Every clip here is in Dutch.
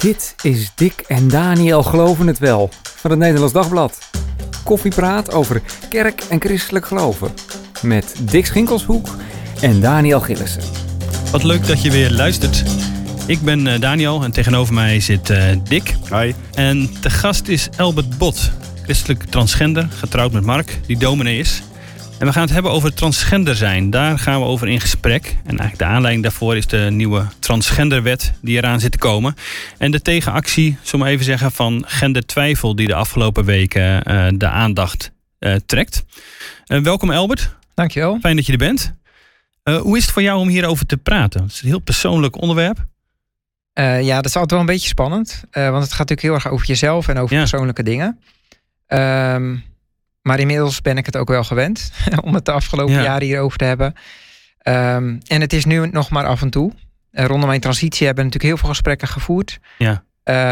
Dit is Dick en Daniel Geloven het Wel van het Nederlands Dagblad. Koffiepraat over kerk en christelijk geloven. Met Dick Schinkelshoek en Daniel Gillissen. Wat leuk dat je weer luistert. Ik ben eh, Daniel en tegenover mij zit uh, Dick. Hi. En te gast is Albert Bot, christelijk transgender, getrouwd met Mark, die dominee is. En we gaan het hebben over transgender zijn. Daar gaan we over in gesprek. En eigenlijk de aanleiding daarvoor is de nieuwe transgenderwet die eraan zit te komen. En de tegenactie, zullen we even zeggen, van gendertwijfel die de afgelopen weken uh, de aandacht uh, trekt. Uh, welkom Albert. Dankjewel. Fijn dat je er bent. hoe is het voor jou om hierover te praten? Het is een heel persoonlijk onderwerp. ja, dat is altijd wel een beetje spannend. want het gaat natuurlijk heel erg over jezelf en over ja. persoonlijke dingen. Um, maar inmiddels ben ik het ook wel gewend om het de afgelopen ja. jaren hierover te hebben. Um, en het is nu nog maar af en toe. Uh, rondom mijn transitie hebben we natuurlijk heel veel gesprekken gevoerd. Ja.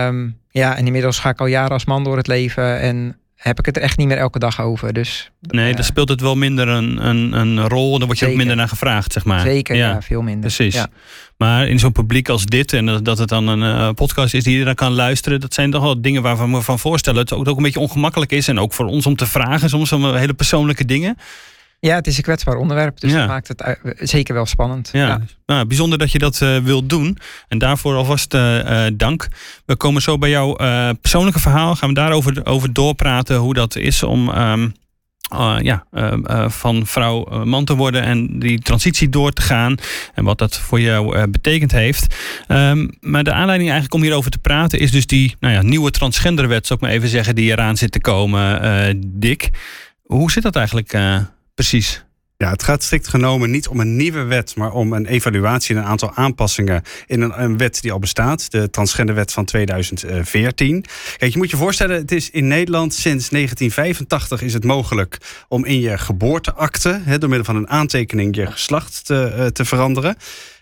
Um, ja, en inmiddels ga ik al jaren als man door het leven en heb ik het er echt niet meer elke dag over. Dus, nee, uh, dan speelt het wel minder een, een, een rol. Dan word je zeker. ook minder naar gevraagd, zeg maar. Zeker, ja, ja veel minder. Precies. Ja. Maar in zo'n publiek als dit, en dat, dat het dan een uh, podcast is die je dan kan luisteren, dat zijn toch wel dingen waarvan we van voorstellen. Het ook, ook een beetje ongemakkelijk is. En ook voor ons om te vragen, soms om hele persoonlijke dingen. Ja, het is een kwetsbaar onderwerp, dus ja. dat maakt het zeker wel spannend. Ja, ja. Nou, bijzonder dat je dat uh, wilt doen. En daarvoor alvast uh, uh, dank. We komen zo bij jouw persoonlijke verhaal. Gaan we daarover over doorpraten hoe dat is om um, ja, van vrouw man te worden en die transitie door te gaan. En wat dat voor jou betekend heeft. Um, maar de aanleiding eigenlijk om hierover te praten is dus die nou ja, nieuwe transgenderwet, zou ik maar even zeggen, die eraan zit te komen, Dick. Hoe zit dat eigenlijk? Precies. Ja, het gaat strikt genomen niet om een nieuwe wet, maar om een evaluatie en een aantal aanpassingen in een, wet die al bestaat, de transgenderwet van 2014. Kijk, je moet je voorstellen, het is in Nederland sinds 1985 is het mogelijk om in je geboorteakte, door middel van een aantekening, je geslacht te, uh, te veranderen.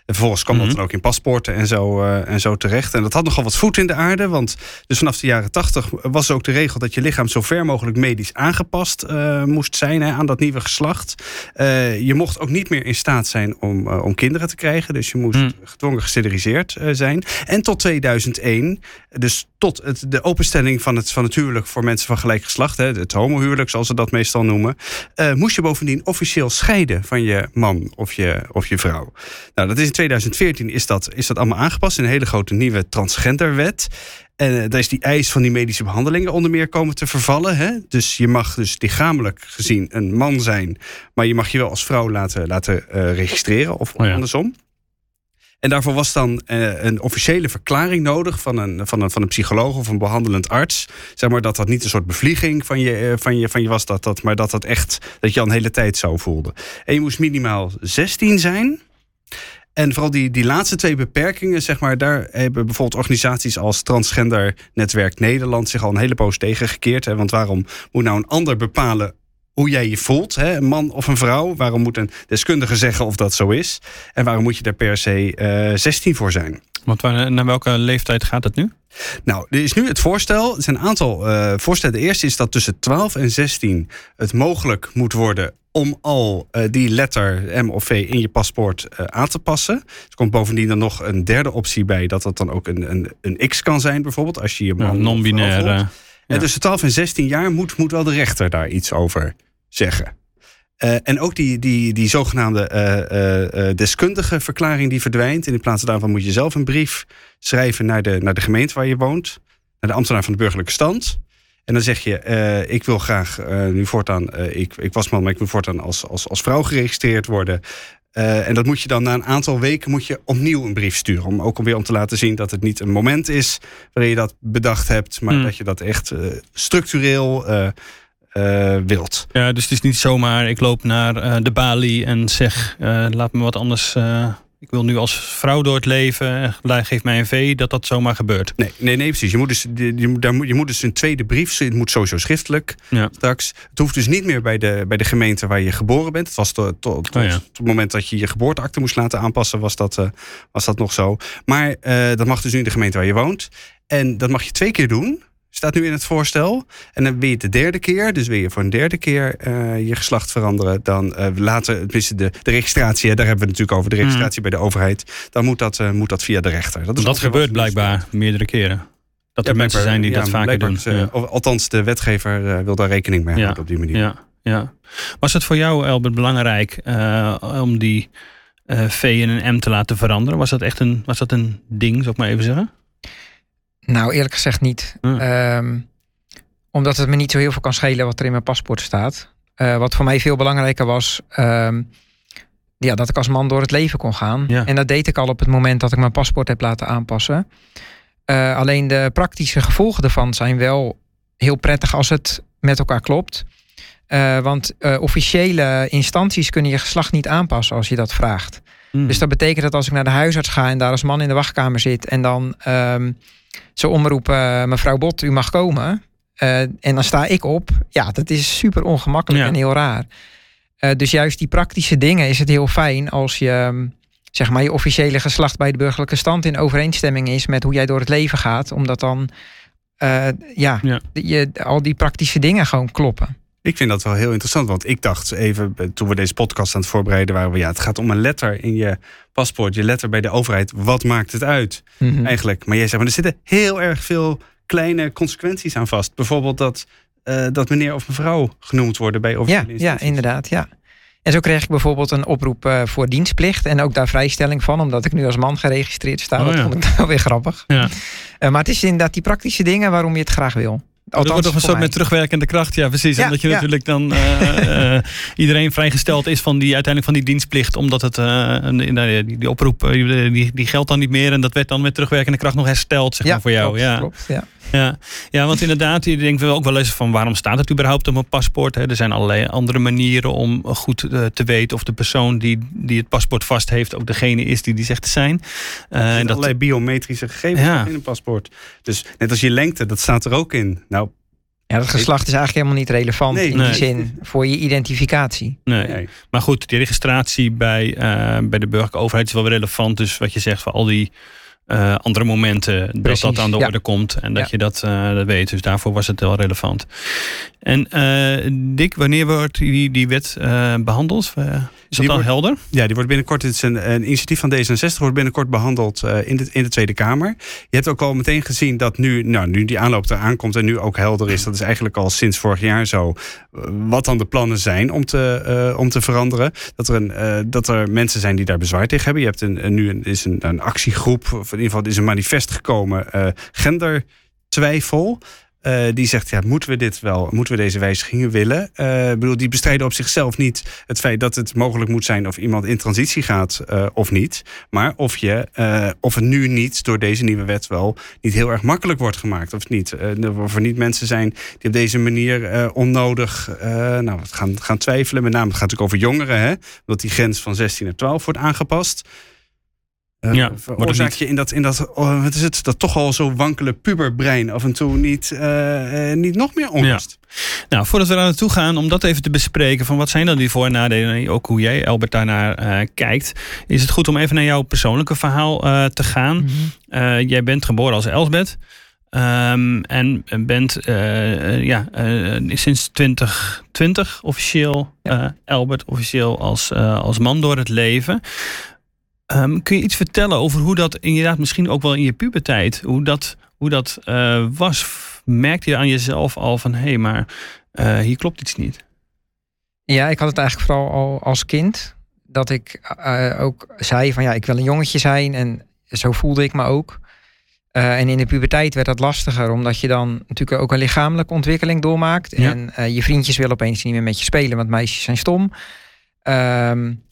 En vervolgens kwam dat dan ook in paspoorten en zo, uh, en zo terecht. En dat had nogal wat voet in de aarde. Want dus vanaf de jaren tachtig was ook de regel dat je lichaam zo ver mogelijk medisch aangepast uh, moest zijn hè, aan dat nieuwe geslacht. Uh, je mocht ook niet meer in staat zijn om, om kinderen te krijgen. Dus je moest mm. gedwongen gesteriliseerd zijn. En tot 2001, dus tot het, de openstelling van het, van het huwelijk voor mensen van gelijk geslacht, hè, het homohuwelijk zoals ze dat meestal noemen, moest je bovendien officieel scheiden van je man of je, of je vrouw. Nou, dat is in 2014 is dat, is dat allemaal aangepast in een hele grote nieuwe transgenderwet. En uh, daar is die eis van die medische behandelingen onder meer komen te vervallen. Hè? Dus je mag dus lichamelijk gezien een man zijn, maar je mag je wel als vrouw laten, laten uh, registreren of oh ja. andersom. En daarvoor was dan uh, een officiële verklaring nodig van een, van, een, van een psycholoog of een behandelend arts. Zeg maar dat dat niet een soort bevlieging van je, uh, van je, van je was, dat, dat, maar dat dat echt dat je al een hele tijd zo voelde. En je moest minimaal 16 zijn. En vooral die, die laatste twee beperkingen, zeg maar, daar hebben bijvoorbeeld organisaties als Transgender Netwerk Nederland zich al een hele poos tegen gekeerd. Hè? Want waarom moet nou een ander bepalen hoe jij je voelt, hè? een man of een vrouw? Waarom moet een deskundige zeggen of dat zo is? En waarom moet je daar per se uh, 16 voor zijn? Want waar, naar welke leeftijd gaat het nu? Nou, er is nu het voorstel. Er zijn een aantal uh, voorstellen. De eerste is dat tussen 12 en 16 het mogelijk moet worden om al uh, die letter M of V in je paspoort uh, aan te passen. Er komt bovendien dan nog een derde optie bij... dat dat dan ook een, een, een X kan zijn bijvoorbeeld. Als je je man ja, non-binair. Uh, en tussen 12 en 16 jaar moet, moet wel de rechter daar iets over zeggen. Uh, en ook die, die, die zogenaamde uh, uh, deskundige verklaring die verdwijnt. En in plaats daarvan moet je zelf een brief schrijven naar de, naar de gemeente waar je woont. Naar de ambtenaar van de burgerlijke stand. En dan zeg je, ik wil graag nu voortaan, ik, ik was man, maar ik wil voortaan als, als, als vrouw geregistreerd worden. en dat moet je dan na een aantal weken moet je opnieuw een brief sturen. Om ook weer om te laten zien dat het niet een moment is waarin je dat bedacht hebt, maar mm. dat je dat echt structureel wilt. Ja, dus het is niet zomaar, ik loop naar de balie en zeg, laat me wat anders ik wil nu als vrouw door het leven, geef mij een V, dat dat zomaar gebeurt. Nee, nee, nee precies. Je moet, dus, je, moet, je moet dus een tweede brief, het moet sowieso schriftelijk ja. straks. Het hoeft dus niet meer bij de, bij de gemeente waar je geboren bent. Het was tot, tot, tot, oh ja. tot het moment dat je je geboorteakte moest laten aanpassen, was dat, uh, was dat nog zo. Maar uh, dat mag dus nu in de gemeente waar je woont. En dat mag je twee keer doen. Staat nu in het voorstel. En dan wil je de derde keer, dus wil je voor een derde keer je geslacht veranderen, dan laten, tenminste de, de registratie, daar hebben we het natuurlijk over, de mhm. registratie bij de overheid, dan moet dat, moet dat via de rechter. Dat, is dat gebeurt blijkbaar meerdere keren. Dat er mensen zijn die dat vaker doen. Ja. Althans, de wetgever wil daar rekening mee houden op die manier. Ja, ja. Was het voor jou, Albert, belangrijk om die uh, V in een M te laten veranderen? Was dat echt een, was dat een ding, zou ik maar even zeggen? Nou, eerlijk gezegd niet. Ehm, omdat het me niet zo heel veel kan schelen wat er in mijn paspoort staat. Uh, wat voor mij veel belangrijker was, ehm, ja, dat ik als man door het leven kon gaan. Ja. En dat deed ik al op het moment dat ik mijn paspoort heb laten aanpassen. Uh, alleen de praktische gevolgen ervan zijn wel heel prettig als het met elkaar klopt. Uh, want officiële instanties kunnen je geslacht niet aanpassen als je dat vraagt. Hmm. Dus dat betekent dat als ik naar de huisarts ga en daar als man in de wachtkamer zit en dan um, ze omroepen, uh, mevrouw Bot, u mag komen. en dan sta ik op. Ja, dat is super ongemakkelijk en heel raar. dus juist die praktische dingen is het heel fijn als je, um, zeg maar, je officiële geslacht bij de burgerlijke stand in overeenstemming is met hoe jij door het leven gaat. Omdat dan, ja, ja. Je, al die praktische dingen gewoon kloppen. Ik vind dat wel heel interessant, want ik dacht even eh, toen we deze podcast aan het voorbereiden waren, we, ja, het gaat om een letter in je paspoort, je letter bij de overheid. Wat maakt het uit mhm. eigenlijk? Maar jij zegt, maar er zitten heel erg veel kleine consequenties aan vast. Bijvoorbeeld dat, uh, dat meneer of mevrouw genoemd worden bij officiële ja, Ja, inderdaad, ja. En zo kreeg ik bijvoorbeeld een oproep uh, voor dienstplicht. En ook daar vrijstelling van, omdat ik nu als man geregistreerd sta. Oh, dat vond ik wel weer grappig. Ja. Uh, maar het is inderdaad die praktische dingen waarom je het graag wil. Althans, wordt toch een soort met terugwerkende kracht. Ja, precies. omdat je natuurlijk dan uh, uh, iedereen vrijgesteld is van die uiteindelijk van die dienstplicht. Omdat het uh, die, die, oproep die, die geldt dan niet meer. En dat werd dan met terugwerkende kracht nog hersteld, zeg maar, voor jou. Klopt, ja, klopt, ja. Ja, ja want inderdaad, je denkt wel ook wel eens van waarom staat het überhaupt op een paspoort? Hè? Er zijn allerlei andere manieren om goed uh, te weten of de persoon die, die het paspoort vast heeft ook degene is die die zegt te zijn. Uh, er zijn allerlei biometrische gegevens in een paspoort. Dus net als je lengte, dat staat er ook in. Nou, ja, dat geslacht is eigenlijk helemaal niet relevant in die zin voor je identificatie. Nee. nee. Maar goed, die registratie bij, uh, bij de burgerlijke overheid is wel relevant. Dus wat je zegt voor al die uh, andere momenten dat dat aan de orde komt en dat je dat, uh, dat weet. Dus daarvoor was het wel relevant. En uh, Dick, wanneer wordt die, die wet behandeld? Is dat al helder? Ja, die wordt binnenkort, het is een, een initiatief van D66, wordt binnenkort behandeld in, de, in de Tweede Kamer. Je hebt ook al meteen gezien dat nu, nou, nu die aanloop eraan komt en nu ook helder is, dat is eigenlijk al sinds vorig jaar zo, wat dan de plannen zijn om te, om te veranderen. Dat er, een, dat er mensen zijn die daar bezwaar tegen hebben. Je hebt een, nu een, is een, een actiegroep in ieder geval is een manifest gekomen, gendertwijfel. Uh, die zegt, ja, moeten we dit wel, moeten we deze wijzigingen willen? Uh, bedoel, die bestrijden op zichzelf niet het feit dat het mogelijk moet zijn of iemand in transitie gaat uh, of niet. Maar of, je, of het nu niet door deze nieuwe wet wel niet heel erg makkelijk wordt gemaakt of niet. of er niet mensen zijn die op deze manier onnodig nou, gaan, gaan twijfelen. Met name, het gaat natuurlijk over jongeren, hè? dat die grens van 16 naar 12 wordt aangepast. Uh, ja, veroorzaak je in dat, in dat, oh, wat is het, dat toch al zo wankele puberbrein af en toe niet, uh, niet nog meer onrust? Ja. Nou, voordat we daar naartoe gaan, om dat even te bespreken, van wat zijn dan die voor- en nadelen, ook hoe jij, Albert, daarnaar uh, kijkt, is het goed om even naar jouw persoonlijke verhaal te gaan. Mm -hmm. jij bent geboren als Elsbeth. Um, en bent ja, sinds 2020 officieel, ja. Albert, officieel als, als man door het leven. Um, kun je iets vertellen over hoe dat inderdaad misschien ook wel in je puberteit, hoe dat, hoe dat uh, was? Merkte je aan jezelf al van hé, hey, maar uh, hier klopt iets niet? Ja, ik had het eigenlijk vooral al als kind. Dat ik uh, ook zei van ja, ik wil een jongetje zijn. En zo voelde ik me ook. en in de puberteit werd dat lastiger, omdat je dan natuurlijk ook een lichamelijke ontwikkeling doormaakt. Ja. En je vriendjes willen opeens niet meer met je spelen, want meisjes zijn stom. Um,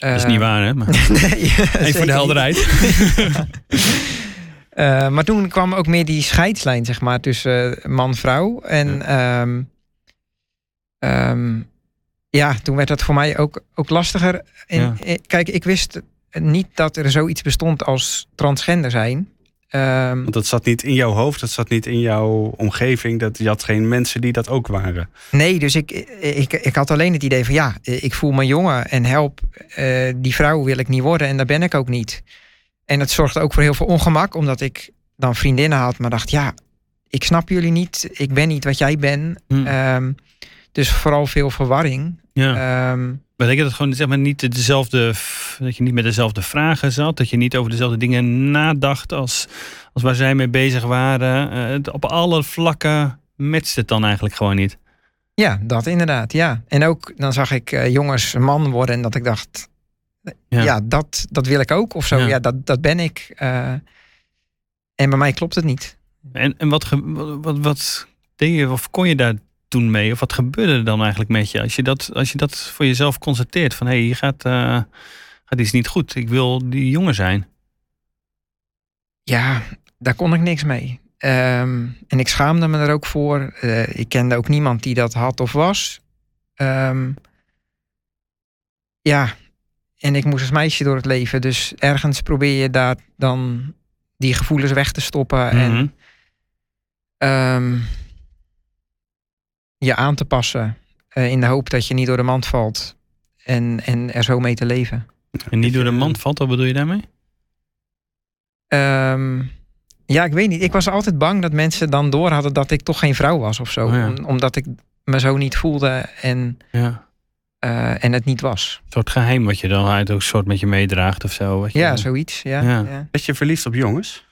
dat is niet eh, waar, hè? Maar... nee, Even voor de helderheid. uh, maar toen kwam ook meer die scheidslijn, zeg maar, tussen man-vrouw. En ja. Um, um, ja, toen werd dat voor mij ook, ook lastiger. En, ja. Kijk, ik wist niet dat er zoiets bestond als transgender zijn. Um, Want dat zat niet in jouw hoofd, dat zat niet in jouw omgeving. Dat, je had geen mensen die dat ook waren. Nee, dus ik, ik, ik had alleen het idee van ja, ik voel me jongen en help. Uh, die vrouw wil ik niet worden en daar ben ik ook niet. En het zorgde ook voor heel veel ongemak, omdat ik dan vriendinnen had, maar dacht ja, ik snap jullie niet, ik ben niet wat jij bent. Hm. Ehm, dus vooral veel verwarring. Ja. Um, maar denk je dat gewoon zeg maar, niet dezelfde, dat je niet met dezelfde vragen zat, dat je niet over dezelfde dingen nadacht als, als waar zij mee bezig waren. Uh, op alle vlakken matcht het dan eigenlijk gewoon niet. Ja, dat inderdaad, ja. En ook dan zag ik uh, jongens man worden en dat ik dacht, ja, ja dat, dat wil ik ook of zo. Ja, ja dat, dat ben ik. Uh, en bij mij klopt het niet. En, en wat, wat, wat deed je, of kon je daar toen mee? Of wat gebeurde er dan eigenlijk met je? Als je dat, als je dat voor jezelf constateert, van hé, hey, je gaat, uh, gaat iets niet goed. Ik wil die jongen zijn. Ja, daar kon ik niks mee. Um, en ik schaamde me er ook voor. Uh, ik kende ook niemand die dat had of was. Um, ja, en ik moest als meisje door het leven. Dus ergens probeer je daar dan die gevoelens weg te stoppen. Mm -hmm. En um, je aan te passen. Uh, in de hoop dat je niet door de mand valt. En, en er zo mee te leven. En niet door de mand valt, wat bedoel je daarmee? Um, ja, ik weet niet. Ik was altijd bang dat mensen dan door hadden dat ik toch geen vrouw was of zo. Oh ja. Om, omdat ik me zo niet voelde en, Ja. uh, en het niet was. Een soort geheim wat je dan uit ook een soort met je meedraagt of zo. Wat je, Ja, zoiets. Ja, Ja. ja. Ben je verliefd op jongens?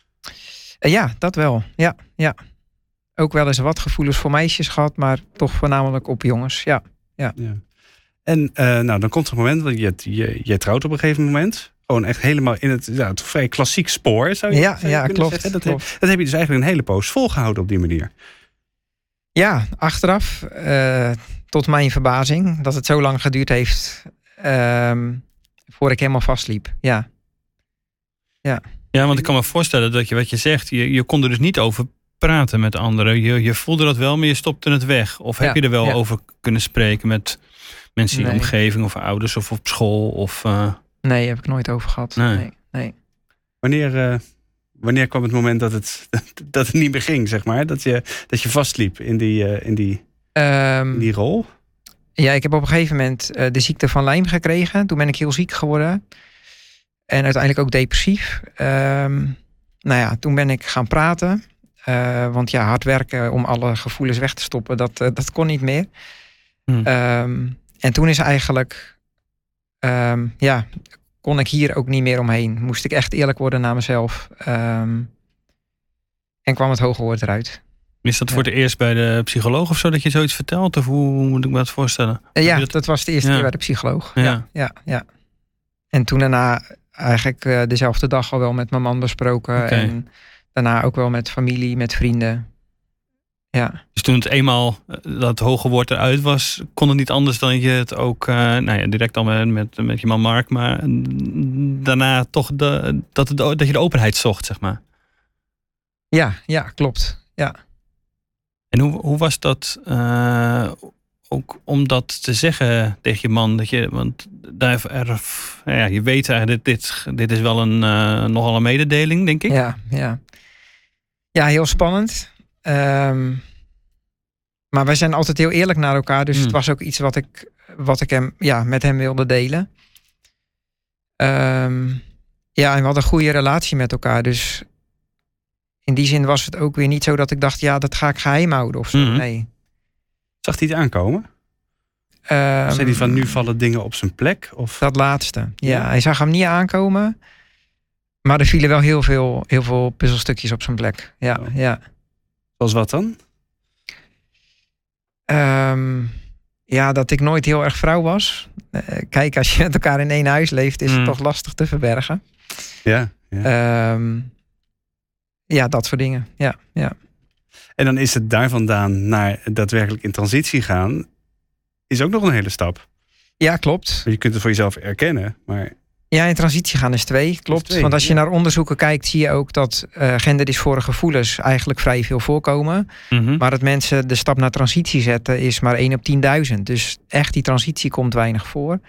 Uh, ja, dat wel. Ja, ja. Ook wel eens wat gevoelens voor meisjes gehad, maar toch voornamelijk op jongens. Ja. Ja. En eh, nou, dan komt er een moment, want je, je, je trouwt op een gegeven moment. Gewoon echt helemaal in het, ja, het vrij klassiek spoor, zou je, Ja, zou je ja, kunnen klopt, zeggen. Dat, klopt. Heb, dat heb je dus eigenlijk een hele poos volgehouden op die manier. Ja, achteraf, eh, tot mijn verbazing, dat het zo lang geduurd heeft ehm voor ik helemaal vastliep. Ja, Ja, want ik kan me voorstellen dat je wat je zegt, je, je kon er dus niet over praten met anderen. Je, je voelde dat wel, maar je stopte het weg. Of heb Ja, je er wel ja. over kunnen spreken met mensen in je Nee. omgeving of ouders of op school? Of, eh, nee, heb ik nooit over gehad. Nee. Nee, nee. Wanneer, eh, wanneer kwam het moment dat het, dat het niet meer ging, zeg maar? Dat je, dat je vastliep in die, eh, in die, Ehm, in die rol? Ja, ik heb op een gegeven moment eh, de ziekte van Lyme gekregen. Toen ben ik heel ziek geworden. En uiteindelijk ook depressief. Ehm, nou ja, toen ben ik gaan praten. Eh, want ja, hard werken om alle gevoelens weg te stoppen, dat, eh, dat kon niet meer. Hm. Ehm, en toen is eigenlijk, ehm, ja, kon ik hier ook niet meer omheen. Moest ik echt eerlijk worden naar mezelf. Ehm, en kwam het hoge woord eruit. is dat Ja. voor het eerst bij de psycholoog of zo dat je zoiets vertelt? Of hoe, hoe moet ik me dat voorstellen? Eh, ja, dat... dat- was de eerste Ja. keer bij de psycholoog. Ja. Ja, ja, ja. En toen daarna eigenlijk dezelfde dag al wel met mijn man besproken. En daarna ook wel met familie, met vrienden. Ja, Dus toen het eenmaal eh, dat hoge woord eruit was, kon het niet anders dan je het ook, eh, nou ja, direct al met, met, met je man Mark, maar daarna toch de, dat, dat je de openheid zocht, zeg maar. ja, ja klopt. Ja. En hoe, hoe was dat eh, ook om dat te zeggen tegen je man? Dat je, want daar, er, ja, je weet eigenlijk, dit, dit, dit is wel een, nogal een mededeling, denk ik. Ja, ja. Ja, heel spannend. Ehm, maar wij zijn altijd heel eerlijk naar elkaar. Dus Hmm. het was ook iets wat ik, wat ik hem, ja, met hem wilde delen. Ehm, ja, en we hadden een goede relatie met elkaar. Dus in die zin was het ook weer niet zo dat ik dacht... ja, dat ga ik geheim houden of zo. Mhm. Nee. Zag hij het aankomen? Ehm, Zei hij van nu vallen dingen op zijn plek? Of? Dat laatste. Ja, Ja. hij zag hem niet aankomen. Maar er vielen wel heel veel, heel veel puzzelstukjes op zijn plek. Ja, Oh. ja. Zoals wat dan? Ehm, ja, dat ik nooit heel erg vrouw was. Eh, kijk, als je met elkaar in één huis leeft, is Mm. het toch lastig te verbergen. Ja. ja. Ehm, ja, dat soort dingen. Ja, ja. En dan is het daar vandaan naar daadwerkelijk in transitie gaan, is ook nog een hele stap. ja, klopt. Je kunt het voor jezelf erkennen, maar Ja, in transitie gaan is twee, klopt. twee, Want als je ja. naar onderzoeken kijkt, zie je ook dat eh genderdysfore gevoelens eigenlijk vrij veel voorkomen. Mhm. Maar dat mensen de stap naar transitie zetten is maar 1 op 10.000. Dus echt die transitie komt weinig voor.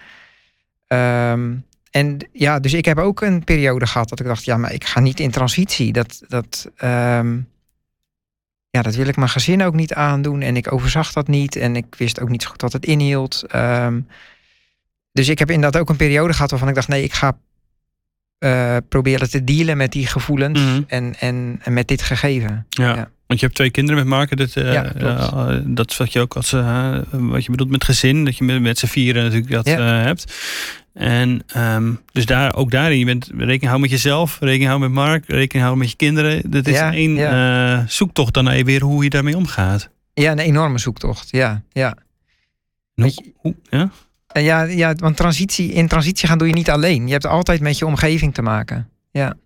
Ehm, en ja, dus ik heb ook een periode gehad dat ik dacht, ja, maar ik ga niet in transitie. Dat, dat, ehm, ja, dat wil ik mijn gezin ook niet aandoen. En ik overzag dat niet. En ik wist ook niet zo goed wat het inhield. Ehm, dus ik heb inderdaad ook een periode gehad waarvan ik dacht, nee, ik ga eh, proberen te dealen met die gevoelens Mhm. en, en, en met dit gegeven. Ja. Ja. Want je hebt twee kinderen met Mark. Dat, uh, ja, uh, dat is wat je ook als wat je bedoelt met gezin. Dat je met, met z'n vieren natuurlijk dat hebt. En um, dus daar, ook daarin, je bent rekening houden met jezelf, rekening houden met Mark, rekening houden met je kinderen. Dat is één zoektocht dan even weer hoe je daarmee omgaat. Ja, een enorme zoektocht. Ja, ja. Hoe, hoe, ja? Ja, ja, want transitie, in transitie gaan doe je niet alleen. Je hebt altijd met je omgeving te maken. Ja.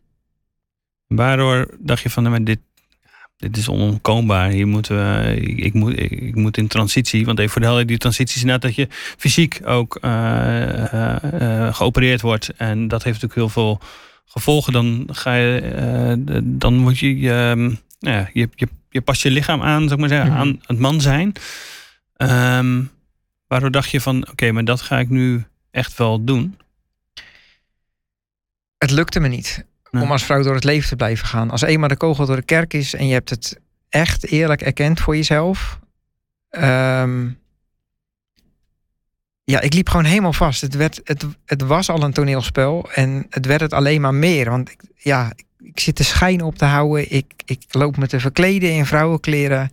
Waardoor dacht je van, nou, dit, dit is onontkoombaar. Hier moeten we, ik, moet, ik, moet in transitie. Want even voor de helder, die transitie is net dat je fysiek ook uh, uh, geopereerd wordt. En dat heeft natuurlijk heel veel gevolgen. Dan ga je, dan moet je, ehm, je, je, je past je lichaam aan, zeg maar zeggen, mhm. aan het man zijn. Um, waardoor dacht je van, oké, maar dat ga ik nu echt wel doen? Het lukte me niet om als vrouw door het leven te blijven gaan. Als eenmaal de kogel door de kerk is en je hebt het echt eerlijk erkend voor jezelf. Ehm, ja, ik liep gewoon helemaal vast. Het, werd, het, het was al een toneelspel en het werd het alleen maar meer. Want ik, ja, ik zit de schijn op te houden. Ik, ik loop me te verkleden in vrouwenkleren.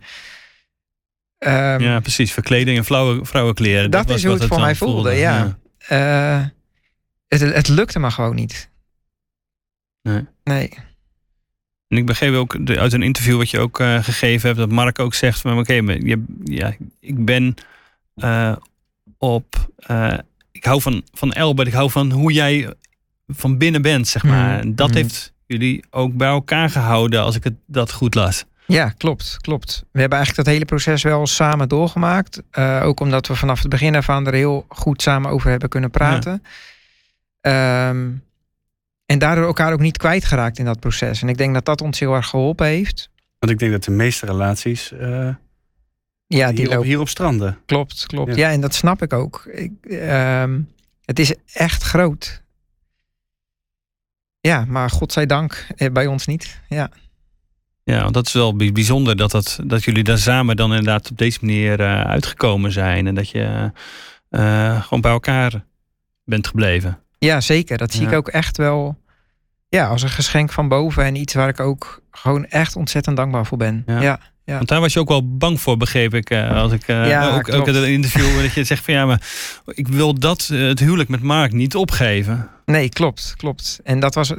Um, ja, precies. Verkleding en vrouwen, vrouwenkleren. Dat, dat is hoe het voor mij voelde, ja. ja. Uh, het, het lukte me gewoon niet. Nee. nee. En ik begreep ook uit een interview wat je ook uh, gegeven hebt, dat Mark ook zegt van oké, okay, ja, ik ben uh, op. Ik hou van, van Elbert, ik hou van hoe jij van binnen bent, zeg maar. Mm. En dat mm. heeft jullie ook bij elkaar gehouden, als ik het dat goed las. Ja, klopt, klopt. We hebben eigenlijk dat hele proces wel samen doorgemaakt. Uh, ook omdat we vanaf het begin af aan er heel goed samen over hebben kunnen praten. Ja. Um, en daardoor elkaar ook niet kwijtgeraakt in dat proces. En ik denk dat dat ons heel erg geholpen heeft. Want ik denk dat de meeste relaties uh, ja, die hier, op, hier op stranden. Klopt, klopt. Ja. en dat snap ik ook. Ik, uh, het is echt groot. Ja, maar godzijdank eh, bij ons niet. Ja. Ja, want dat is wel bijzonder dat, dat, dat jullie daar samen dan inderdaad op deze manier uh, uitgekomen zijn. En dat je uh, gewoon bij elkaar bent gebleven. Ja, zeker. Dat zie ik ook echt wel ja, als een geschenk van boven. En iets waar ik ook gewoon echt ontzettend dankbaar voor ben. Ja. ja. Want daar was je ook wel bang voor, begreep ik. Uh, als ik ja, ook, ook in een interview dat je zegt van ja, maar ik wil dat het huwelijk met Mark niet opgeven. Nee, klopt, klopt. En dat was.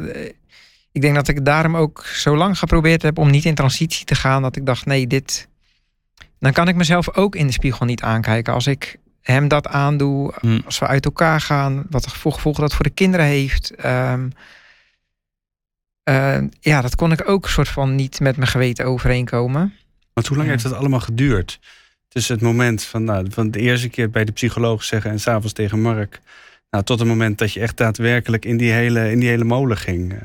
Ik denk dat ik daarom ook zo lang geprobeerd heb om niet in transitie te gaan. Dat ik dacht, nee, dit. Dan kan ik mezelf ook in de spiegel niet aankijken. Als ik hem dat aandoe. Hmm. Als we uit elkaar gaan. Wat voor gevolgen dat voor de kinderen heeft. Um, uh, ja, dat kon ik ook soort van niet met mijn geweten overeenkomen. Want hoe lang heeft dat allemaal geduurd? Tussen het moment van, nou, van de eerste keer bij de psycholoog zeggen en s'avonds tegen Mark. Nou, tot het moment dat je echt daadwerkelijk in die hele, in die hele molen ging, uh,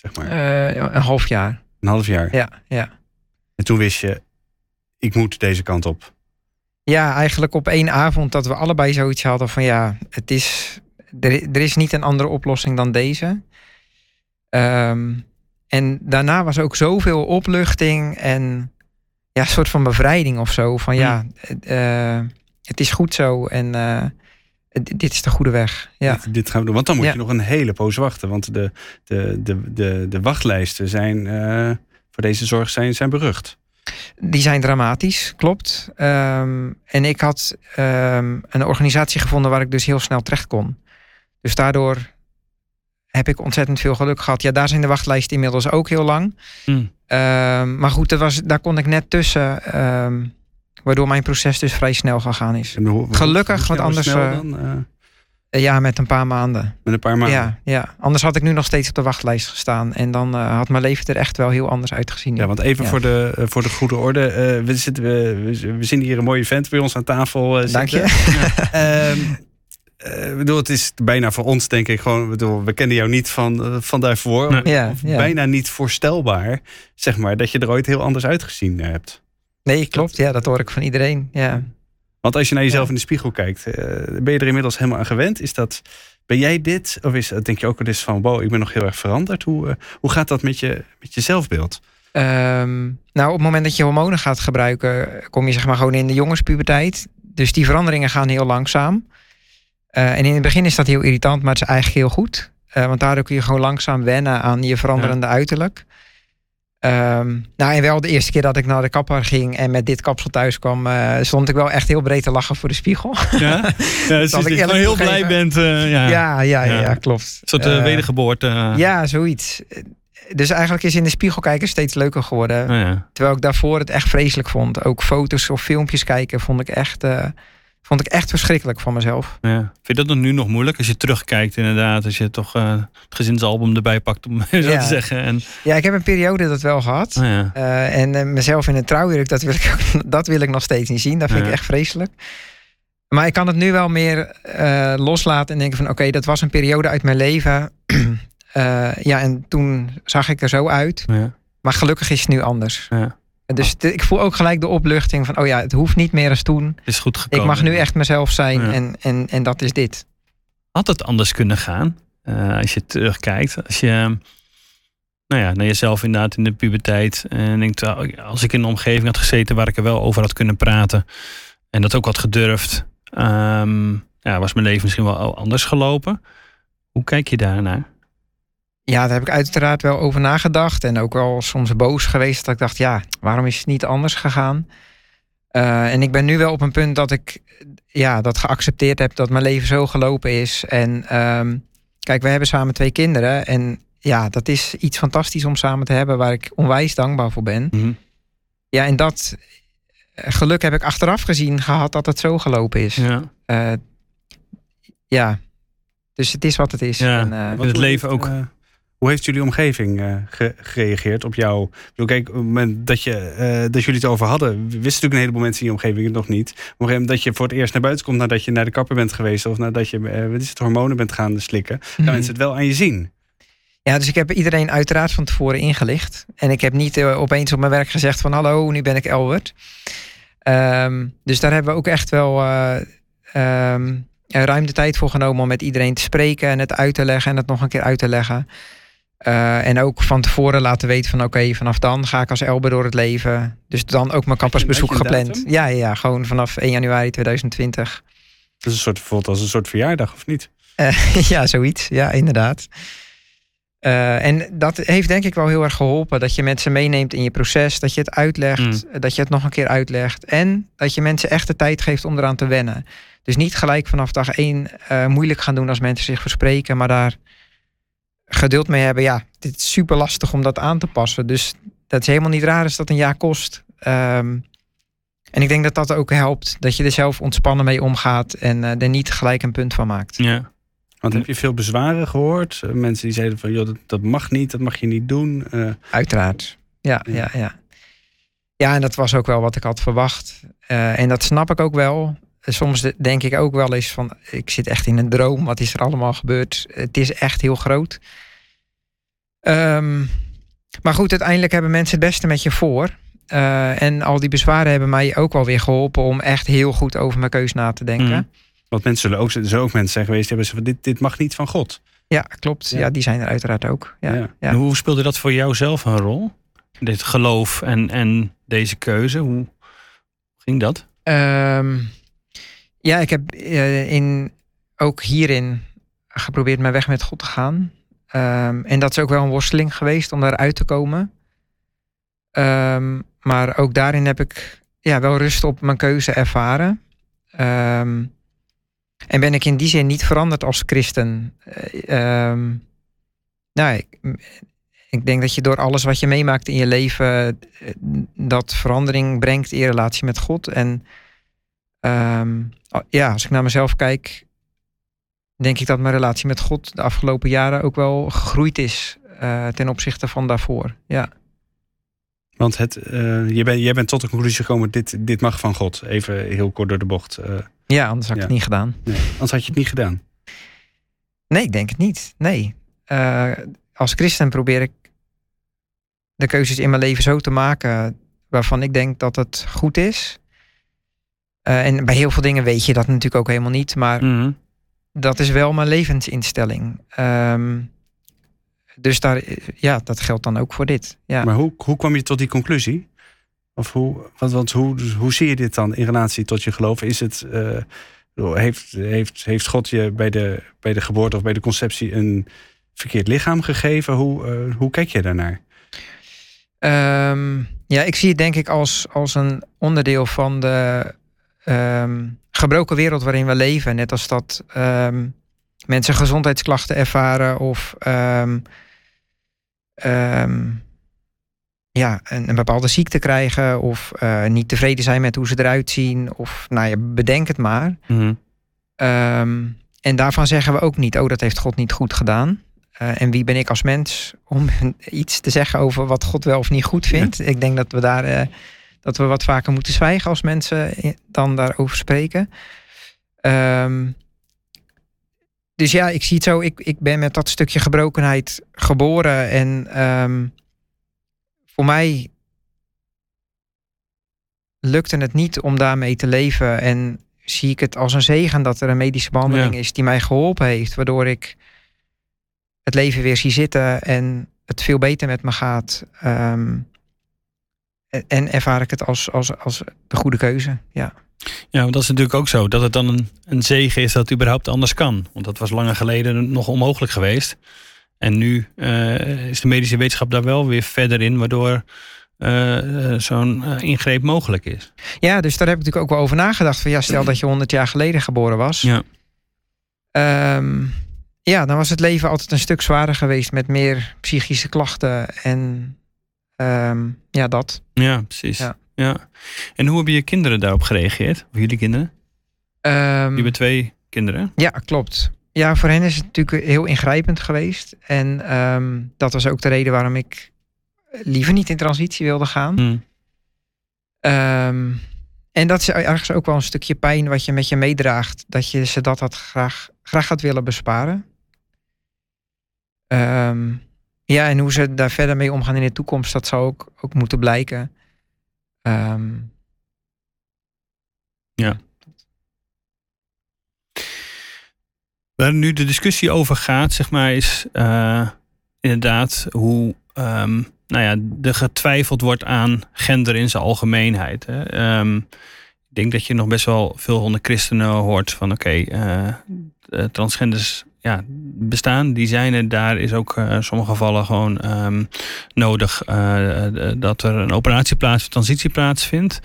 zeg maar. Uh, een half jaar. Een half jaar? Ja, ja. En toen wist je, ik moet deze kant op. Ja, eigenlijk op één avond dat we allebei zoiets hadden van ja, het is, er, er is niet een andere oplossing dan deze. Um, en daarna was ook zoveel opluchting en ja, een soort van bevrijding of zo. Van ja, uh, het is goed zo en uh, dit is de goede weg. Ja. Dit, dit, gaan we doen. Want dan moet je nog een hele poos wachten. Want de, de, de, de, de wachtlijsten zijn uh, voor deze zorg zijn, zijn berucht. Die zijn dramatisch, klopt. Um, en ik had um, een organisatie gevonden waar ik dus heel snel terecht kon. Dus daardoor heb ik ontzettend veel geluk gehad. Ja, daar zijn de wachtlijsten inmiddels ook heel lang. Mm. maar goed, dat was, daar kon ik net tussen. Waardoor mijn proces dus vrij snel gegaan is. Gelukkig, want anders. Dan, uh... Ja, met een paar maanden. Met een paar maanden? Ja, ja, anders had ik nu nog steeds op de wachtlijst gestaan. En dan uh, had mijn leven er echt wel heel anders uitgezien. Ja, want even voor, de, voor de goede orde. we, zitten, we, we zien hier een mooie vent bij ons aan tafel Dank je. um, uh, bedoel, het is bijna voor ons, denk ik, gewoon. Bedoel, we kennen jou niet van, uh, van daarvoor. Nee. Ja, ja. Bijna niet voorstelbaar, zeg maar, dat je er ooit heel anders uitgezien hebt. Nee, klopt. Ja, dat hoor ik van iedereen. Ja. Want als je naar jezelf in de spiegel kijkt, uh, ben je er inmiddels helemaal aan gewend? Is dat, ben jij dit? Of is, denk je ook al eens van, wow, ik ben nog heel erg veranderd? Hoe, hoe gaat dat met je, met je zelfbeeld? Um, nou, op het moment dat je hormonen gaat gebruiken, kom je zeg maar gewoon in de jongenspuberteit. Dus die veranderingen gaan heel langzaam. Uh, en in het begin is dat heel irritant, maar het is eigenlijk heel goed. Want daardoor kun je gewoon langzaam wennen aan je veranderende uiterlijk. Um, nou, en wel de eerste keer dat ik naar de kapper ging en met dit kapsel thuis kwam, uh, stond ik wel echt heel breed te lachen voor de spiegel. Ja, ja dus dat je heel blij bent. Uh, ja. Ja, ja, ja, ja, klopt. Een soort uh, wedergeboorte. Ja, zoiets. Dus eigenlijk is in de spiegel kijken steeds leuker geworden. Oh, Terwijl ik daarvoor het echt vreselijk vond. Ook foto's of filmpjes kijken vond ik echt vond ik echt verschrikkelijk van mezelf. Ja. Vind je dat dan nu nog moeilijk als je terugkijkt inderdaad? Als je toch uh, het gezinsalbum erbij pakt om zo te zeggen. En... Ja, ik heb een periode dat wel gehad. Oh, ja. uh, en uh, mezelf in een trouwjurk, dat wil, ik, dat wil ik nog steeds niet zien. Dat vind ik echt vreselijk. Maar ik kan het nu wel meer loslaten en denken van... oké, dat was een periode uit mijn leven. ja, en toen zag ik er zo uit. Maar gelukkig is het nu anders. Ja. Dus ik voel ook gelijk de opluchting van, oh ja, het hoeft niet meer als toen. Het is goed gekomen. Ik mag nu echt mezelf zijn en, en, en dat is dit. Had het anders kunnen gaan uh, als je terugkijkt? Als je nou ja, naar jezelf inderdaad in de puberteit en denkt, als ik in een omgeving had gezeten waar ik er wel over had kunnen praten en dat ook had gedurfd, um, ja, was mijn leven misschien wel anders gelopen. Hoe kijk je daarnaar? Ja, daar heb ik uiteraard wel over nagedacht. En ook wel soms boos geweest dat ik dacht, ja, waarom is het niet anders gegaan? Uh, en ik ben nu wel op een punt dat ik ja, dat geaccepteerd heb dat mijn leven zo gelopen is. En um, kijk, we hebben samen twee kinderen. En ja, dat is iets fantastisch om samen te hebben waar ik onwijs dankbaar voor ben. Mm -hmm. Ja, en dat eh, geluk heb ik achteraf gezien gehad dat het zo gelopen is. Ja. Uh, ja. Dus het is wat het is. Ja, en, uh, het leven ook. Hoe heeft jullie omgeving uh, gereageerd op jou? Ik kijk, op het moment dat, je, uh, dat jullie het over hadden, wisten natuurlijk een heleboel mensen in je omgeving het nog niet. Op een gegeven moment dat je voor het eerst naar buiten komt nadat je naar de kapper bent geweest of nadat je uh, wat is het, hormonen bent gaan slikken, mm gaan mensen het wel aan je zien. Ja, dus ik heb iedereen uiteraard van tevoren ingelicht. En ik heb niet opeens op mijn werk gezegd van hallo, nu ben ik Elbert. Um, dus daar hebben we ook echt wel um, ruim de tijd voor genomen om met iedereen te spreken en het uit te leggen en het nog een keer uit te leggen. Uh, en ook van tevoren laten weten van oké, vanaf dan ga ik als Elbe door het leven. Dus dan ook mijn campusbezoek gepland. Ja, ja, gewoon vanaf 1 januari 2020. Dat is een soort, voelt als een soort verjaardag, of niet? Uh, ja, zoiets. Ja, inderdaad. Uh, en dat heeft denk ik wel heel erg geholpen. Dat je mensen meeneemt in je proces. Dat je het uitlegt. Mm. Dat je het nog een keer uitlegt. En dat je mensen echt de tijd geeft om eraan te wennen. Dus niet gelijk vanaf dag één moeilijk gaan doen als mensen zich verspreken. Maar daar geduld mee hebben. Ja, dit is super lastig om dat aan te passen. Dus dat is helemaal niet raar als dat een jaar kost. Um, en ik denk dat dat ook helpt. Dat je er zelf ontspannen mee omgaat en uh, er niet gelijk een punt van maakt. Ja. Want heb je veel bezwaren gehoord? Eh, mensen die zeiden van, joh, dat, dat mag niet, dat mag je niet doen. Uh, Uiteraard. Ja, ja, ja. Ja, en dat was ook wel wat ik had verwacht. Uh, en dat snap ik ook wel. Soms denk ik ook wel eens van, ik zit echt in een droom. Wat is er allemaal gebeurd? Het is echt heel groot. Um, maar goed, uiteindelijk hebben mensen het beste met je voor. Uh, en al die bezwaren hebben mij ook wel weer geholpen om echt heel goed over mijn keus na te denken. Mm. Want mensen zullen ook, zullen ook mensen zijn geweest die hebben ze van dit, dit mag niet van God. Ja, klopt. Ja. ja die zijn er uiteraard ook. Ja, ja. hoe speelde dat voor jou zelf een rol? Dit geloof en, en deze keuze, hoe ging dat? Um, ja, ik heb uh, in, ook hierin geprobeerd mijn weg met God te gaan. Um, en dat is ook wel een worsteling geweest om daaruit te komen. Um, maar ook daarin heb ik ja, wel rust op mijn keuze ervaren. Um, en ben ik in die zin niet veranderd als christen. Uh, nou, ik, ik, denk dat je door alles wat je meemaakt in je leven, eh, dat verandering brengt in je relatie met God. En ja, als ik naar mezelf kijk, denk ik dat mijn relatie met God de afgelopen jaren ook wel gegroeid is uh, ten opzichte van daarvoor. Ja. Want het, uh, je bent, jij bent tot de conclusie gekomen, dit, dit mag van God. Even heel kort door de bocht. Uh, ja, anders had ik het niet gedaan. Nee, anders had je het niet gedaan. Nee, ik denk het niet. Nee. als christen probeer ik de keuzes in mijn leven zo te maken waarvan ik denk dat het goed is. En bij heel veel dingen weet je dat natuurlijk ook helemaal niet. Maar mm dat is wel mijn levensinstelling. Um, dus daar, ja, dat geldt dan ook voor dit. Ja. Maar hoe, hoe kwam je tot die conclusie? Of hoe, wat, wat, hoe, hoe zie je dit dan in relatie tot je geloof? Is het, uh, heeft, heeft, heeft God je bij de, bij de geboorte of bij de conceptie een verkeerd lichaam gegeven? Hoe, uh, hoe kijk je daarnaar? Ehm, ja, ik zie het denk ik als, als een onderdeel van de ehm, gebroken wereld waarin we leven. Net als dat ehm, mensen gezondheidsklachten ervaren of ja, een, een, bepaalde ziekte krijgen of uh, niet tevreden zijn met hoe ze eruit zien. Of nou ja, bedenk het maar. Mhm. en daarvan zeggen we ook niet, oh dat heeft God niet goed gedaan. Uh, en wie ben ik als mens om iets te zeggen over wat God wel of niet goed vindt? Ik denk dat we daar uh, dat we wat vaker moeten zwijgen als mensen dan daarover spreken. Um, dus ja, ik zie het zo. Ik, ik ben met dat stukje gebrokenheid geboren. En um, voor mij lukte het niet om daarmee te leven. En zie ik het als een zegen dat er een medische behandeling is die mij geholpen heeft. Waardoor ik het leven weer zie zitten en het veel beter met me gaat. Ehm, en ervaar ik het als, als, als de goede keuze. Ja. Ja, want dat is natuurlijk ook zo. Dat het dan een, een zegen is dat het überhaupt anders kan. Want dat was langer geleden nog onmogelijk geweest. En nu uh, is de medische wetenschap daar wel weer verder in, waardoor uh, zo'n ingreep mogelijk is. Ja, dus daar heb ik natuurlijk ook wel over nagedacht. Van ja, stel dat je 100 jaar geleden geboren was. Ja. Um, ja, dan was het leven altijd een stuk zwaarder geweest met meer psychische klachten en um, ja, dat. Ja, precies. Ja. ja. En hoe hebben je kinderen daarop gereageerd? Of jullie kinderen? Um, je hebben twee kinderen. Ja, klopt. Ja, voor hen is het natuurlijk heel ingrijpend geweest. En um, dat was ook de reden waarom ik liever niet in transitie wilde gaan. Hmm. Um, en dat is ergens ook wel een stukje pijn wat je met je meedraagt. Dat je ze dat had graag, graag had willen besparen. Um, ja, en hoe ze daar verder mee omgaan in de toekomst, dat zou ook, ook moeten blijken. Um, ja. Waar nu de discussie over gaat, zeg maar, is uh, inderdaad hoe um, nou ja, er getwijfeld wordt aan gender in zijn algemeenheid. Hè. Um, ik denk dat je nog best wel veel honderd christenen hoort van oké, okay, uh, transgenders ja, bestaan, die zijn er. Daar is ook uh, in sommige gevallen gewoon um, nodig uh, dat er een operatie plaats, transitie plaatsvindt.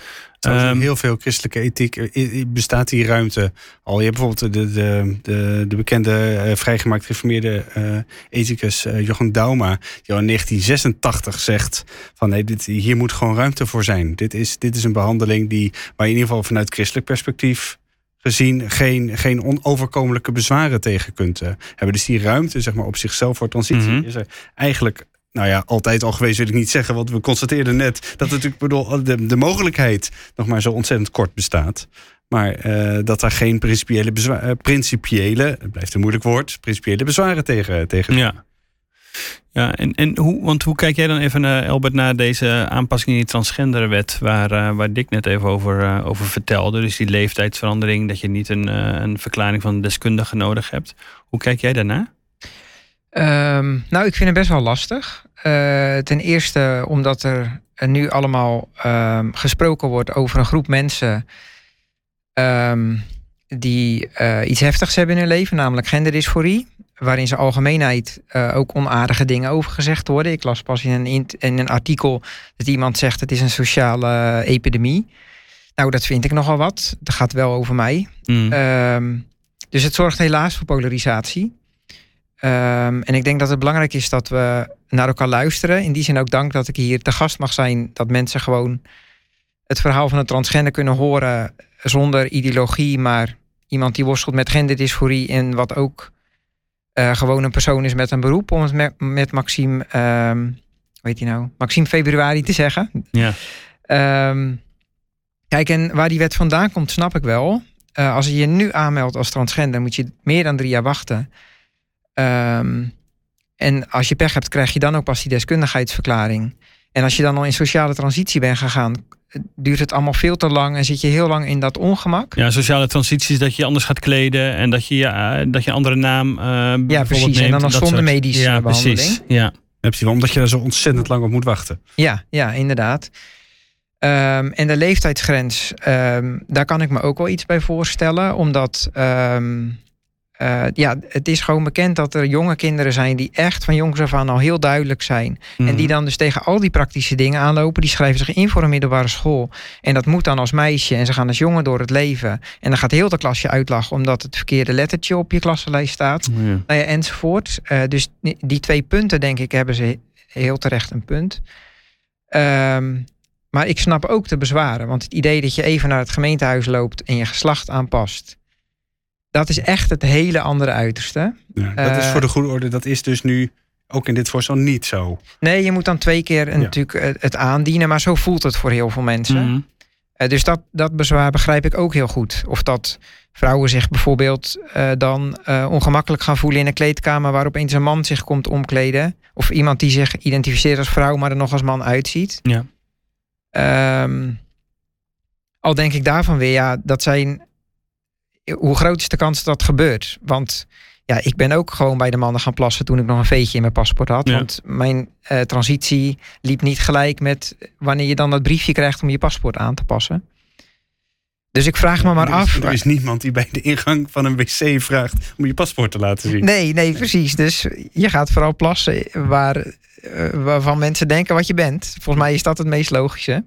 Um, heel veel christelijke ethiek bestaat die ruimte al. Je hebt bijvoorbeeld de, de, de, de bekende uh, vrijgemaakt gereformeerde uh, ethicus Jochen Dauma, die al in 1986 zegt van nee, dit, hier moet gewoon ruimte voor zijn. Dit is, dit is een behandeling die, waar je in ieder geval vanuit christelijk perspectief gezien geen, geen onoverkomelijke bezwaren tegen kunt uh, hebben. Dus die ruimte zeg maar, op zichzelf voor transitie mhm. is er eigenlijk nou ja, altijd al geweest wil ik niet zeggen. Want we constateerden net dat natuurlijk bedoel, de, de mogelijkheid nog maar zo ontzettend kort bestaat. Maar uh, dat daar geen principiële, bezwaar, uh, principiële, het blijft een moeilijk woord, principiële bezwaren tegen, tegen ja. Ja, en, en hoe, want hoe kijk jij dan even, uh, Albert, naar deze aanpassing in die transgenderwet, waar, uh, waar Dick net even over, uh, over vertelde? Dus die leeftijdsverandering, dat je niet een, een verklaring van de deskundige nodig hebt. Hoe kijk jij daarna? Um, nou, ik vind het best wel lastig. ten eerste omdat er nu allemaal um, gesproken wordt over een groep mensen um, die iets heftigs hebben in hun leven, namelijk genderdysforie waarin ze algemeenheid uh, ook onaardige dingen over gezegd worden. Ik las pas in een, in een artikel dat iemand zegt het is een sociale epidemie. Nou, dat vind ik nogal wat. Dat gaat wel over mij. Mm. Um, dus het zorgt helaas voor polarisatie. Um, en ik denk dat het belangrijk is dat we naar elkaar luisteren. In die zin ook dank dat ik hier te gast mag zijn. Dat mensen gewoon het verhaal van een transgender kunnen horen zonder ideologie, maar iemand die worstelt met genderdysforie en wat ook uh, gewoon een persoon is met een beroep, om het met, met Maxime, um, weet je nou, Maxime Februari te zeggen. Ja. Um, kijk, en waar die wet vandaan komt, snap ik wel. Uh, als je je nu aanmeldt als transgender, moet je meer dan drie jaar wachten. Um, en als je pech hebt, krijg je dan ook pas die deskundigheidsverklaring. En als je dan al in sociale transitie bent gegaan, duurt het allemaal veel te lang en zit je heel lang in dat ongemak. Ja, sociale transities, dat je anders gaat kleden en dat je, ja, dat je andere naam uh, Ja, precies. Neemt, en dan nog zonder medische ja, behandeling. Precies. Ja, precies. Omdat je er zo ontzettend lang op moet wachten. Ja, ja inderdaad. Um, en de leeftijdsgrens, um, daar kan ik me ook wel iets bij voorstellen. Omdat um, uh, ja, het is gewoon bekend dat er jonge kinderen zijn die echt van jongs af aan al heel duidelijk zijn. En die mhm. dan dus tegen al die praktische dingen aanlopen. Die schrijven zich in voor een middelbare school. En dat moet dan als meisje. En ze gaan als jongen door het leven. En dan gaat heel de klasje uitlachen omdat het verkeerde lettertje op je klassenlijst staat. Ja. Nou enzovoort. Uh, dus die twee punten, denk ik, hebben ze heel terecht een punt. Um, maar ik snap ook de bezwaren. Want het idee dat je even naar het gemeentehuis loopt en je geslacht aanpast dat is echt het hele andere uiterste. Ja, dat is voor de eh, goede orde, dat is dus nu ook in dit voorstel niet zo. Nee, je moet dan twee keer natuurlijk het aandienen, maar zo voelt het voor heel veel mensen. Mhm. Eh, dus dat, dat bezwaar begrijp ik ook heel goed. Of dat vrouwen zich bijvoorbeeld uh, dan ongemakkelijk gaan voelen in een kleedkamer waar opeens een man zich komt omkleden. Of iemand die zich identificeert als vrouw, maar er nog als man uitziet. Ja. Ehm, al denk ik daarvan weer, ja, dat zijn hoe groot is de kans dat dat gebeurt? Want ja, ik ben ook gewoon bij de mannen gaan plassen toen ik nog een veetje in mijn paspoort had. Want mijn uh, transitie liep niet gelijk met wanneer je dan dat briefje krijgt om je paspoort aan te passen. Dus ik vraag me maar af. Er is niemand die bij de ingang van een wc vraagt om je paspoort te laten zien. Nee, nee, precies. Dus je gaat vooral plassen waar, uh, waarvan mensen denken wat je bent. Volgens mij is dat het meest logische.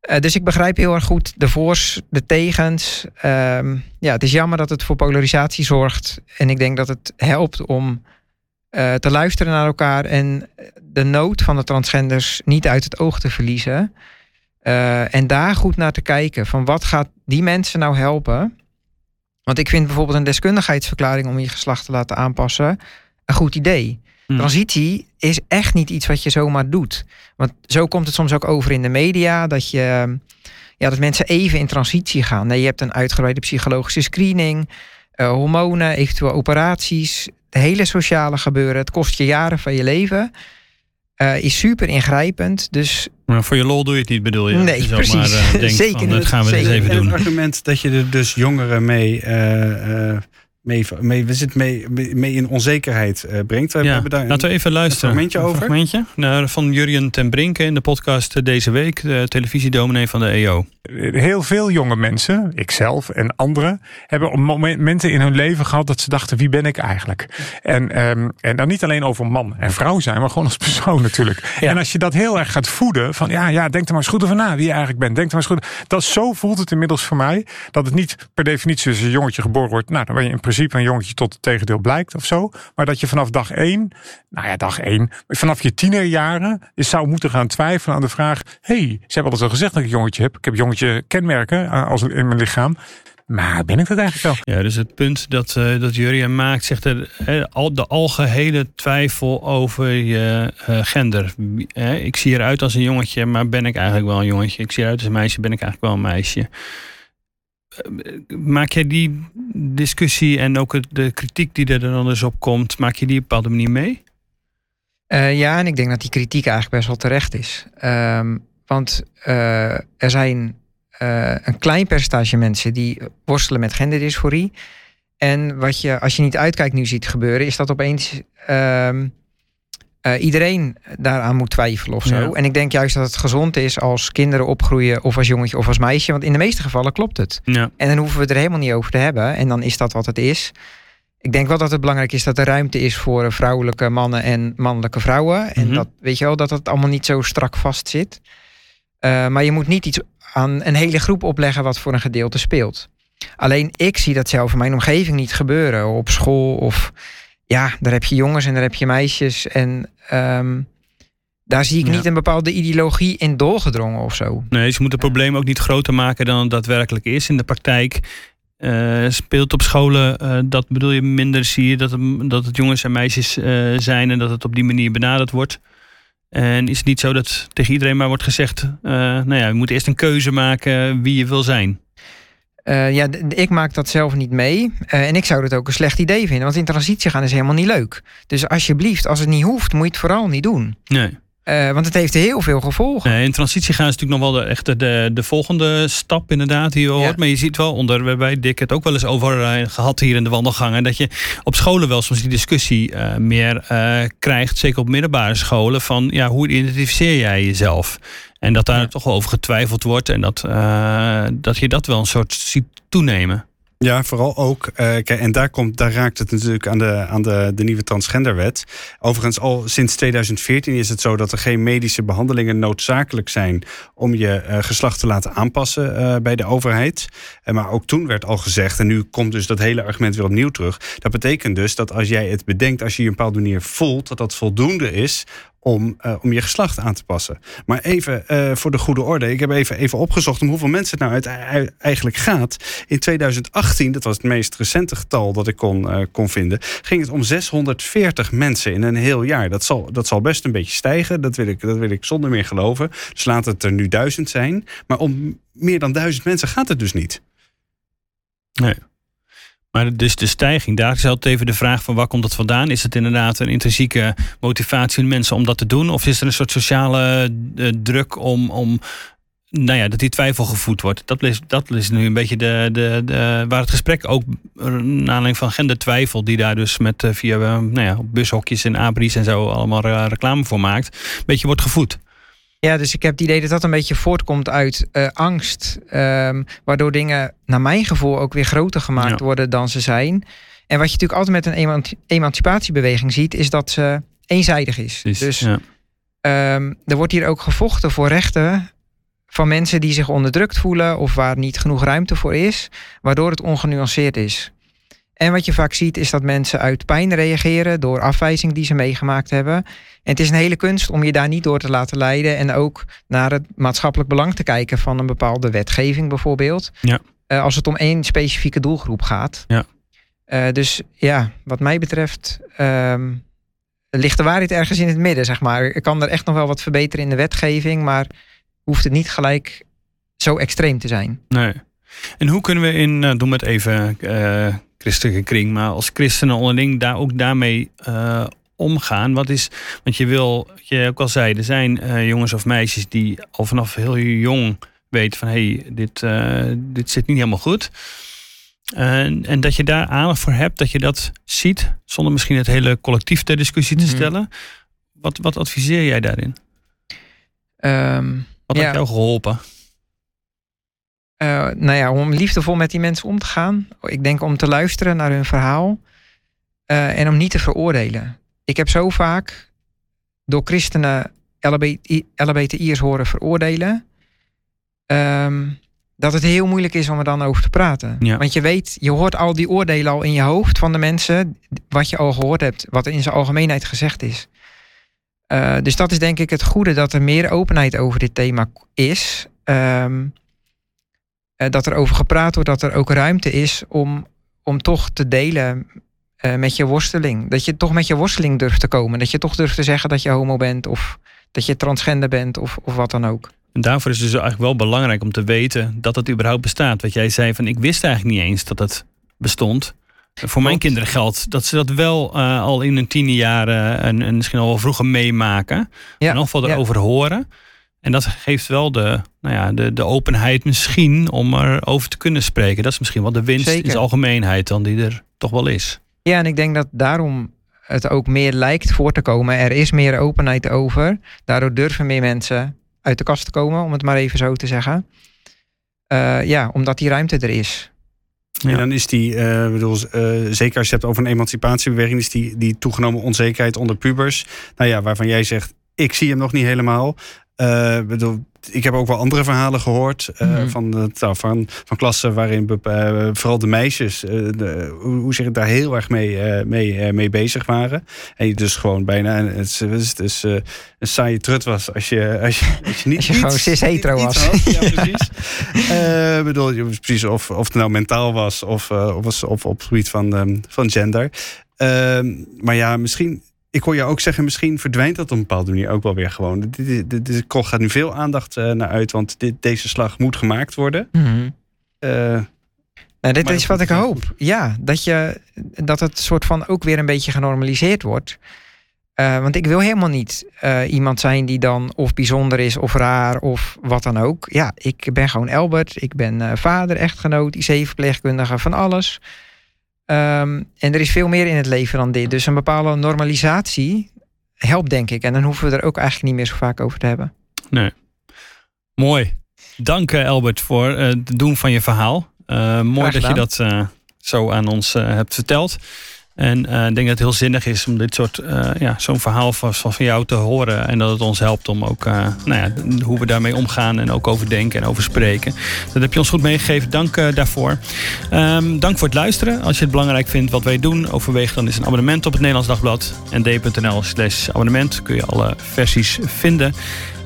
Uh, dus ik begrijp heel erg goed de voors, de tegens. Ehm, ja, het is jammer dat het voor polarisatie zorgt. En ik denk dat het helpt om uh, te luisteren naar elkaar en de nood van de transgenders niet uit het oog te verliezen. Uh, en daar goed naar te kijken. Van wat gaat die mensen nou helpen? Want ik vind bijvoorbeeld een deskundigheidsverklaring om je geslacht te laten aanpassen een goed idee. Hmm. Transitie is echt niet iets wat je zomaar doet. Want zo komt het soms ook over in de media dat je ja, dat mensen even in transitie gaan. Nee, je hebt een uitgebreide psychologische screening, uh, hormonen, eventueel operaties, het hele sociale gebeuren. Het kost je jaren van je leven. Uh, is super ingrijpend. Dus... Maar voor je lol doe je het niet, bedoel je? Nee, precies. Maar, uh, Zeker van, Dat gaan we eens even doen. Het argument dat je er dus jongeren mee mee, mee, we zitten mee, mee in onzekerheid uh, brengt. We ja, hebben daar laten we even luisteren. Een fragmentje over. fragmentje nou, van Jurjen ten Brinke in de podcast eh, deze week, de televisiedominee van de EO. Heel veel jonge mensen, ikzelf en anderen, hebben momenten in hun leven gehad dat ze dachten: wie ben ik eigenlijk? En, um, en dan niet alleen over man en vrouw zijn, maar gewoon als persoon natuurlijk. Ja. En als je dat heel erg gaat voeden, van ja, ja, denk er maar eens goed over na wie je eigenlijk bent. Denk er maar eens goed. Dat zo voelt het inmiddels voor mij dat het niet per definitie als een jongetje geboren wordt. Nou, dan ben je in principe een jongetje tot het tegendeel blijkt of zo. Maar dat je vanaf dag één, nou ja, dag één, vanaf je tienerjaren, je zou moeten gaan twijfelen aan de vraag: hey, ze hebben altijd al gezegd dat ik een jongetje heb. Ik heb jongetje kenmerken eh, als in mijn lichaam. Maar ben ik dat eigenlijk wel? Ja, dus het punt dat, uh, dat Jurien maakt, zegt er al de algehele twijfel over je uh, gender. ik zie eruit als een jongetje, maar ben ik eigenlijk wel een jongetje? Ik zie eruit als een meisje, ben ik eigenlijk wel een meisje? Maak jij die discussie en ook de kritiek die er dan dus op komt, maak je die op een bepaalde manier mee? Uh, ja, en ik denk dat die kritiek eigenlijk best wel terecht is. Um, want uh, er zijn een klein percentage mensen die worstelen met genderdysforie. En wat je, als je niet uitkijkt, nu ziet gebeuren, is dat opeens um, uh, iedereen daaraan moet twijfelen of zo. En ik denk juist dat het gezond is als kinderen opgroeien, of als jongetje of als meisje. Want in de meeste gevallen klopt het. Ja. En dan hoeven we het er helemaal niet over te hebben. En dan is dat wat het is. Ik denk wel dat het belangrijk is dat er ruimte is voor vrouwelijke mannen en mannelijke vrouwen. En mhm. dat weet je wel, dat het allemaal niet zo strak vast zit. Uh, maar je moet niet iets aan een hele groep opleggen wat voor een gedeelte speelt. Alleen ik zie dat zelf in mijn omgeving niet gebeuren. Op school of ja, daar heb je jongens en daar heb je meisjes. En um, daar zie ik niet een bepaalde ideologie in doorgedrongen of zo. Nee, ze moeten het probleem ook niet groter maken dan het daadwerkelijk is. In de praktijk uh, speelt op scholen, uh, dat bedoel je minder zie je dat het, dat het jongens en meisjes uh, zijn en dat het op die manier benaderd wordt. En is het niet zo dat tegen iedereen maar wordt gezegd, nou ja, je moet eerst een keuze maken wie je wil zijn. Uh, ja, ik maak dat zelf niet mee. Uh, en ik zou het ook een slecht idee vinden. Want in transitie gaan is helemaal niet leuk. Dus alsjeblieft, als het niet hoeft, moet je het vooral niet doen. Nee. Uh, want het heeft heel veel gevolgen. Nee, in transitie gaan is natuurlijk nog wel de, echt de, de volgende stap inderdaad die je hoort. Maar je ziet wel onder, we bij Dick het ook wel eens over gehad hier in de wandelgangen. Dat je op scholen wel soms die discussie meer krijgt. Zeker op middelbare scholen. Van ja, hoe identificeer jij jezelf? En dat daar toch wel over getwijfeld wordt en dat, uh, dat je dat wel een soort ziet toenemen. Ja, vooral ook. Uh, kijk, en daar, komt, daar raakt het natuurlijk aan, de, aan de, de nieuwe transgenderwet. Overigens, al sinds 2014 is het zo dat er geen medische behandelingen noodzakelijk zijn om je uh, geslacht te laten aanpassen uh, bij de overheid. maar ook toen werd al gezegd, en nu komt dus dat hele argument weer opnieuw terug. Dat betekent dus dat als jij het bedenkt, als je je een bepaalde manier voelt, dat dat voldoende is om, uh, om je geslacht aan te passen. Maar even uh, voor de goede orde. Ik heb even, even opgezocht om hoeveel mensen het nou uit, eigenlijk gaat. In 2018, dat was het meest recente getal dat ik kon, kon vinden... ging het om 640 mensen in een heel jaar. Dat zal, dat zal best een beetje stijgen. Dat wil, ik, dat wil ik zonder meer geloven. Dus laat het er nu duizend zijn. Maar om meer dan duizend mensen gaat het dus niet. Nee. Maar dus de stijging, daar is altijd even de vraag van waar komt dat vandaan? Is het inderdaad een intrinsieke motivatie in mensen om dat te doen? Of is er een soort sociale uh, druk om, om nou ja, dat die twijfel gevoed wordt? Dat is, dat is nu een beetje de, de, waar het gesprek ook naar aanleiding van gendertwijfel, die daar dus met uh, via nou ja, bushokjes en abris en zo allemaal reclame voor maakt, een beetje wordt gevoed. Ja, dus ik heb het idee dat dat een beetje voortkomt uit uh, angst. Um, waardoor dingen, naar mijn gevoel, ook weer groter gemaakt ja. worden dan ze zijn. En wat je natuurlijk altijd met een emanci emancipatiebeweging ziet, is dat ze eenzijdig is. is dus ja. um, er wordt hier ook gevochten voor rechten van mensen die zich onderdrukt voelen of waar niet genoeg ruimte voor is, waardoor het ongenuanceerd is. En wat je vaak ziet is dat mensen uit pijn reageren door afwijzing die ze meegemaakt hebben. En het is een hele kunst om je daar niet door te laten leiden en ook naar het maatschappelijk belang te kijken van een bepaalde wetgeving bijvoorbeeld. Ja. Uh, als het om één specifieke doelgroep gaat. Ja. Uh, dus ja, wat mij betreft um, ligt de waarheid ergens in het midden, zeg maar. Ik kan er echt nog wel wat verbeteren in de wetgeving, maar hoeft het niet gelijk zo extreem te zijn. Nee. En hoe kunnen we in, uh, doen we het even uh, christelijke kring, maar als christenen onderling daar ook daarmee uh, omgaan? Wat is, want je wil, wat je ook al zei, er zijn uh, jongens of meisjes die al vanaf heel jong weten van hé, hey, dit, uh, dit zit niet helemaal goed. En, en dat je daar aandacht voor hebt, dat je dat ziet, zonder misschien het hele collectief ter discussie te stellen. Mm -hmm. wat, wat adviseer jij daarin? Um, wat ja. heeft jou geholpen? Uh, nou ja, om liefdevol met die mensen om te gaan. Ik denk om te luisteren naar hun verhaal. Uh, en om niet te veroordelen. Ik heb zo vaak door christenen LBTI'ers horen veroordelen. Um, dat het heel moeilijk is om er dan over te praten. Ja. Want je weet, je hoort al die oordelen al in je hoofd van de mensen. Wat je al gehoord hebt, wat in zijn algemeenheid gezegd is. Uh, dus dat is denk ik het goede, dat er meer openheid over dit thema is. Um, dat er over gepraat wordt, dat er ook ruimte is om, om toch te delen uh, met je worsteling. Dat je toch met je worsteling durft te komen. Dat je toch durft te zeggen dat je homo bent of dat je transgender bent of, of wat dan ook. En daarvoor is het dus eigenlijk wel belangrijk om te weten dat het überhaupt bestaat. Wat jij zei van ik wist eigenlijk niet eens dat het bestond. Voor mijn kinderen geldt dat ze dat wel uh, al in hun tiende jaren en, en misschien al wel vroeger meemaken. Ja. In ieder geval erover ja. horen. En dat geeft wel de, nou ja, de, de openheid misschien om erover te kunnen spreken. Dat is misschien wel de winst Zeker. in zijn algemeenheid dan die er toch wel is. Ja, en ik denk dat daarom het ook meer lijkt voor te komen. Er is meer openheid over. Daardoor durven meer mensen uit de kast te komen, om het maar even zo te zeggen. Uh, ja, omdat die ruimte er is. Ja. En dan is die, uh, bedoel, uh, zeker als je hebt over een emancipatiebeweging, is die, die toegenomen onzekerheid onder pubers. Nou ja, waarvan jij zegt, ik zie hem nog niet helemaal. Uh, bedoel, ik heb ook wel andere verhalen gehoord uh, mm -hmm. van, uh, van, van klassen waarin uh, vooral de meisjes, de, hoe zeg ik, daar heel erg mee, mee, mee bezig waren. En je dus gewoon bijna het het is, een saaie trut was als je, als je, als je niet. Als je gewoon cis hetero was. Had, ja, precies. bedoel, je precies of, of het nou mentaal was of, of, of op het gebied van, um, van gender. maar ja, misschien ik hoor je ook zeggen, misschien verdwijnt dat op een bepaalde manier ook wel weer gewoon. De kol gaat nu veel aandacht uh, naar uit, want dit, deze slag moet gemaakt worden. Mm -hmm. uh, nou, dit is wat ik hoop. Ja, dat, je, dat het soort van ook weer een beetje genormaliseerd wordt. Uh, want ik wil helemaal niet iemand zijn die dan of bijzonder is of raar of wat dan ook. Ja, ik ben gewoon Albert. Ik ben vader, echtgenoot, IC-verpleegkundige, van alles. Um, en er is veel meer in het leven dan dit. Dus een bepaalde normalisatie helpt, denk ik. En dan hoeven we er ook eigenlijk niet meer zo vaak over te hebben. Nee. Mooi. Dank Albert voor het doen van je verhaal. mooi dat je dat zo aan ons hebt verteld. En uh, ik denk dat het heel zinnig is om dit soort, uh, ja, zo'n verhaal van, van jou te horen. En dat het ons helpt om ook, uh, nou ja, hoe we daarmee omgaan en ook over denken en over spreken. Dat heb je ons goed meegegeven. Dank daarvoor. Um, dank voor het luisteren. Als je het belangrijk vindt wat wij doen, overweeg dan is een abonnement op het Nederlands Dagblad. En d.nl slash abonnement kun je alle versies vinden.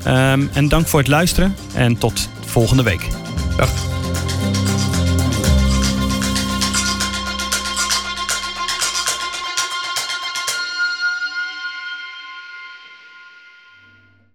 Um, en dank voor het luisteren en tot volgende week. Dag.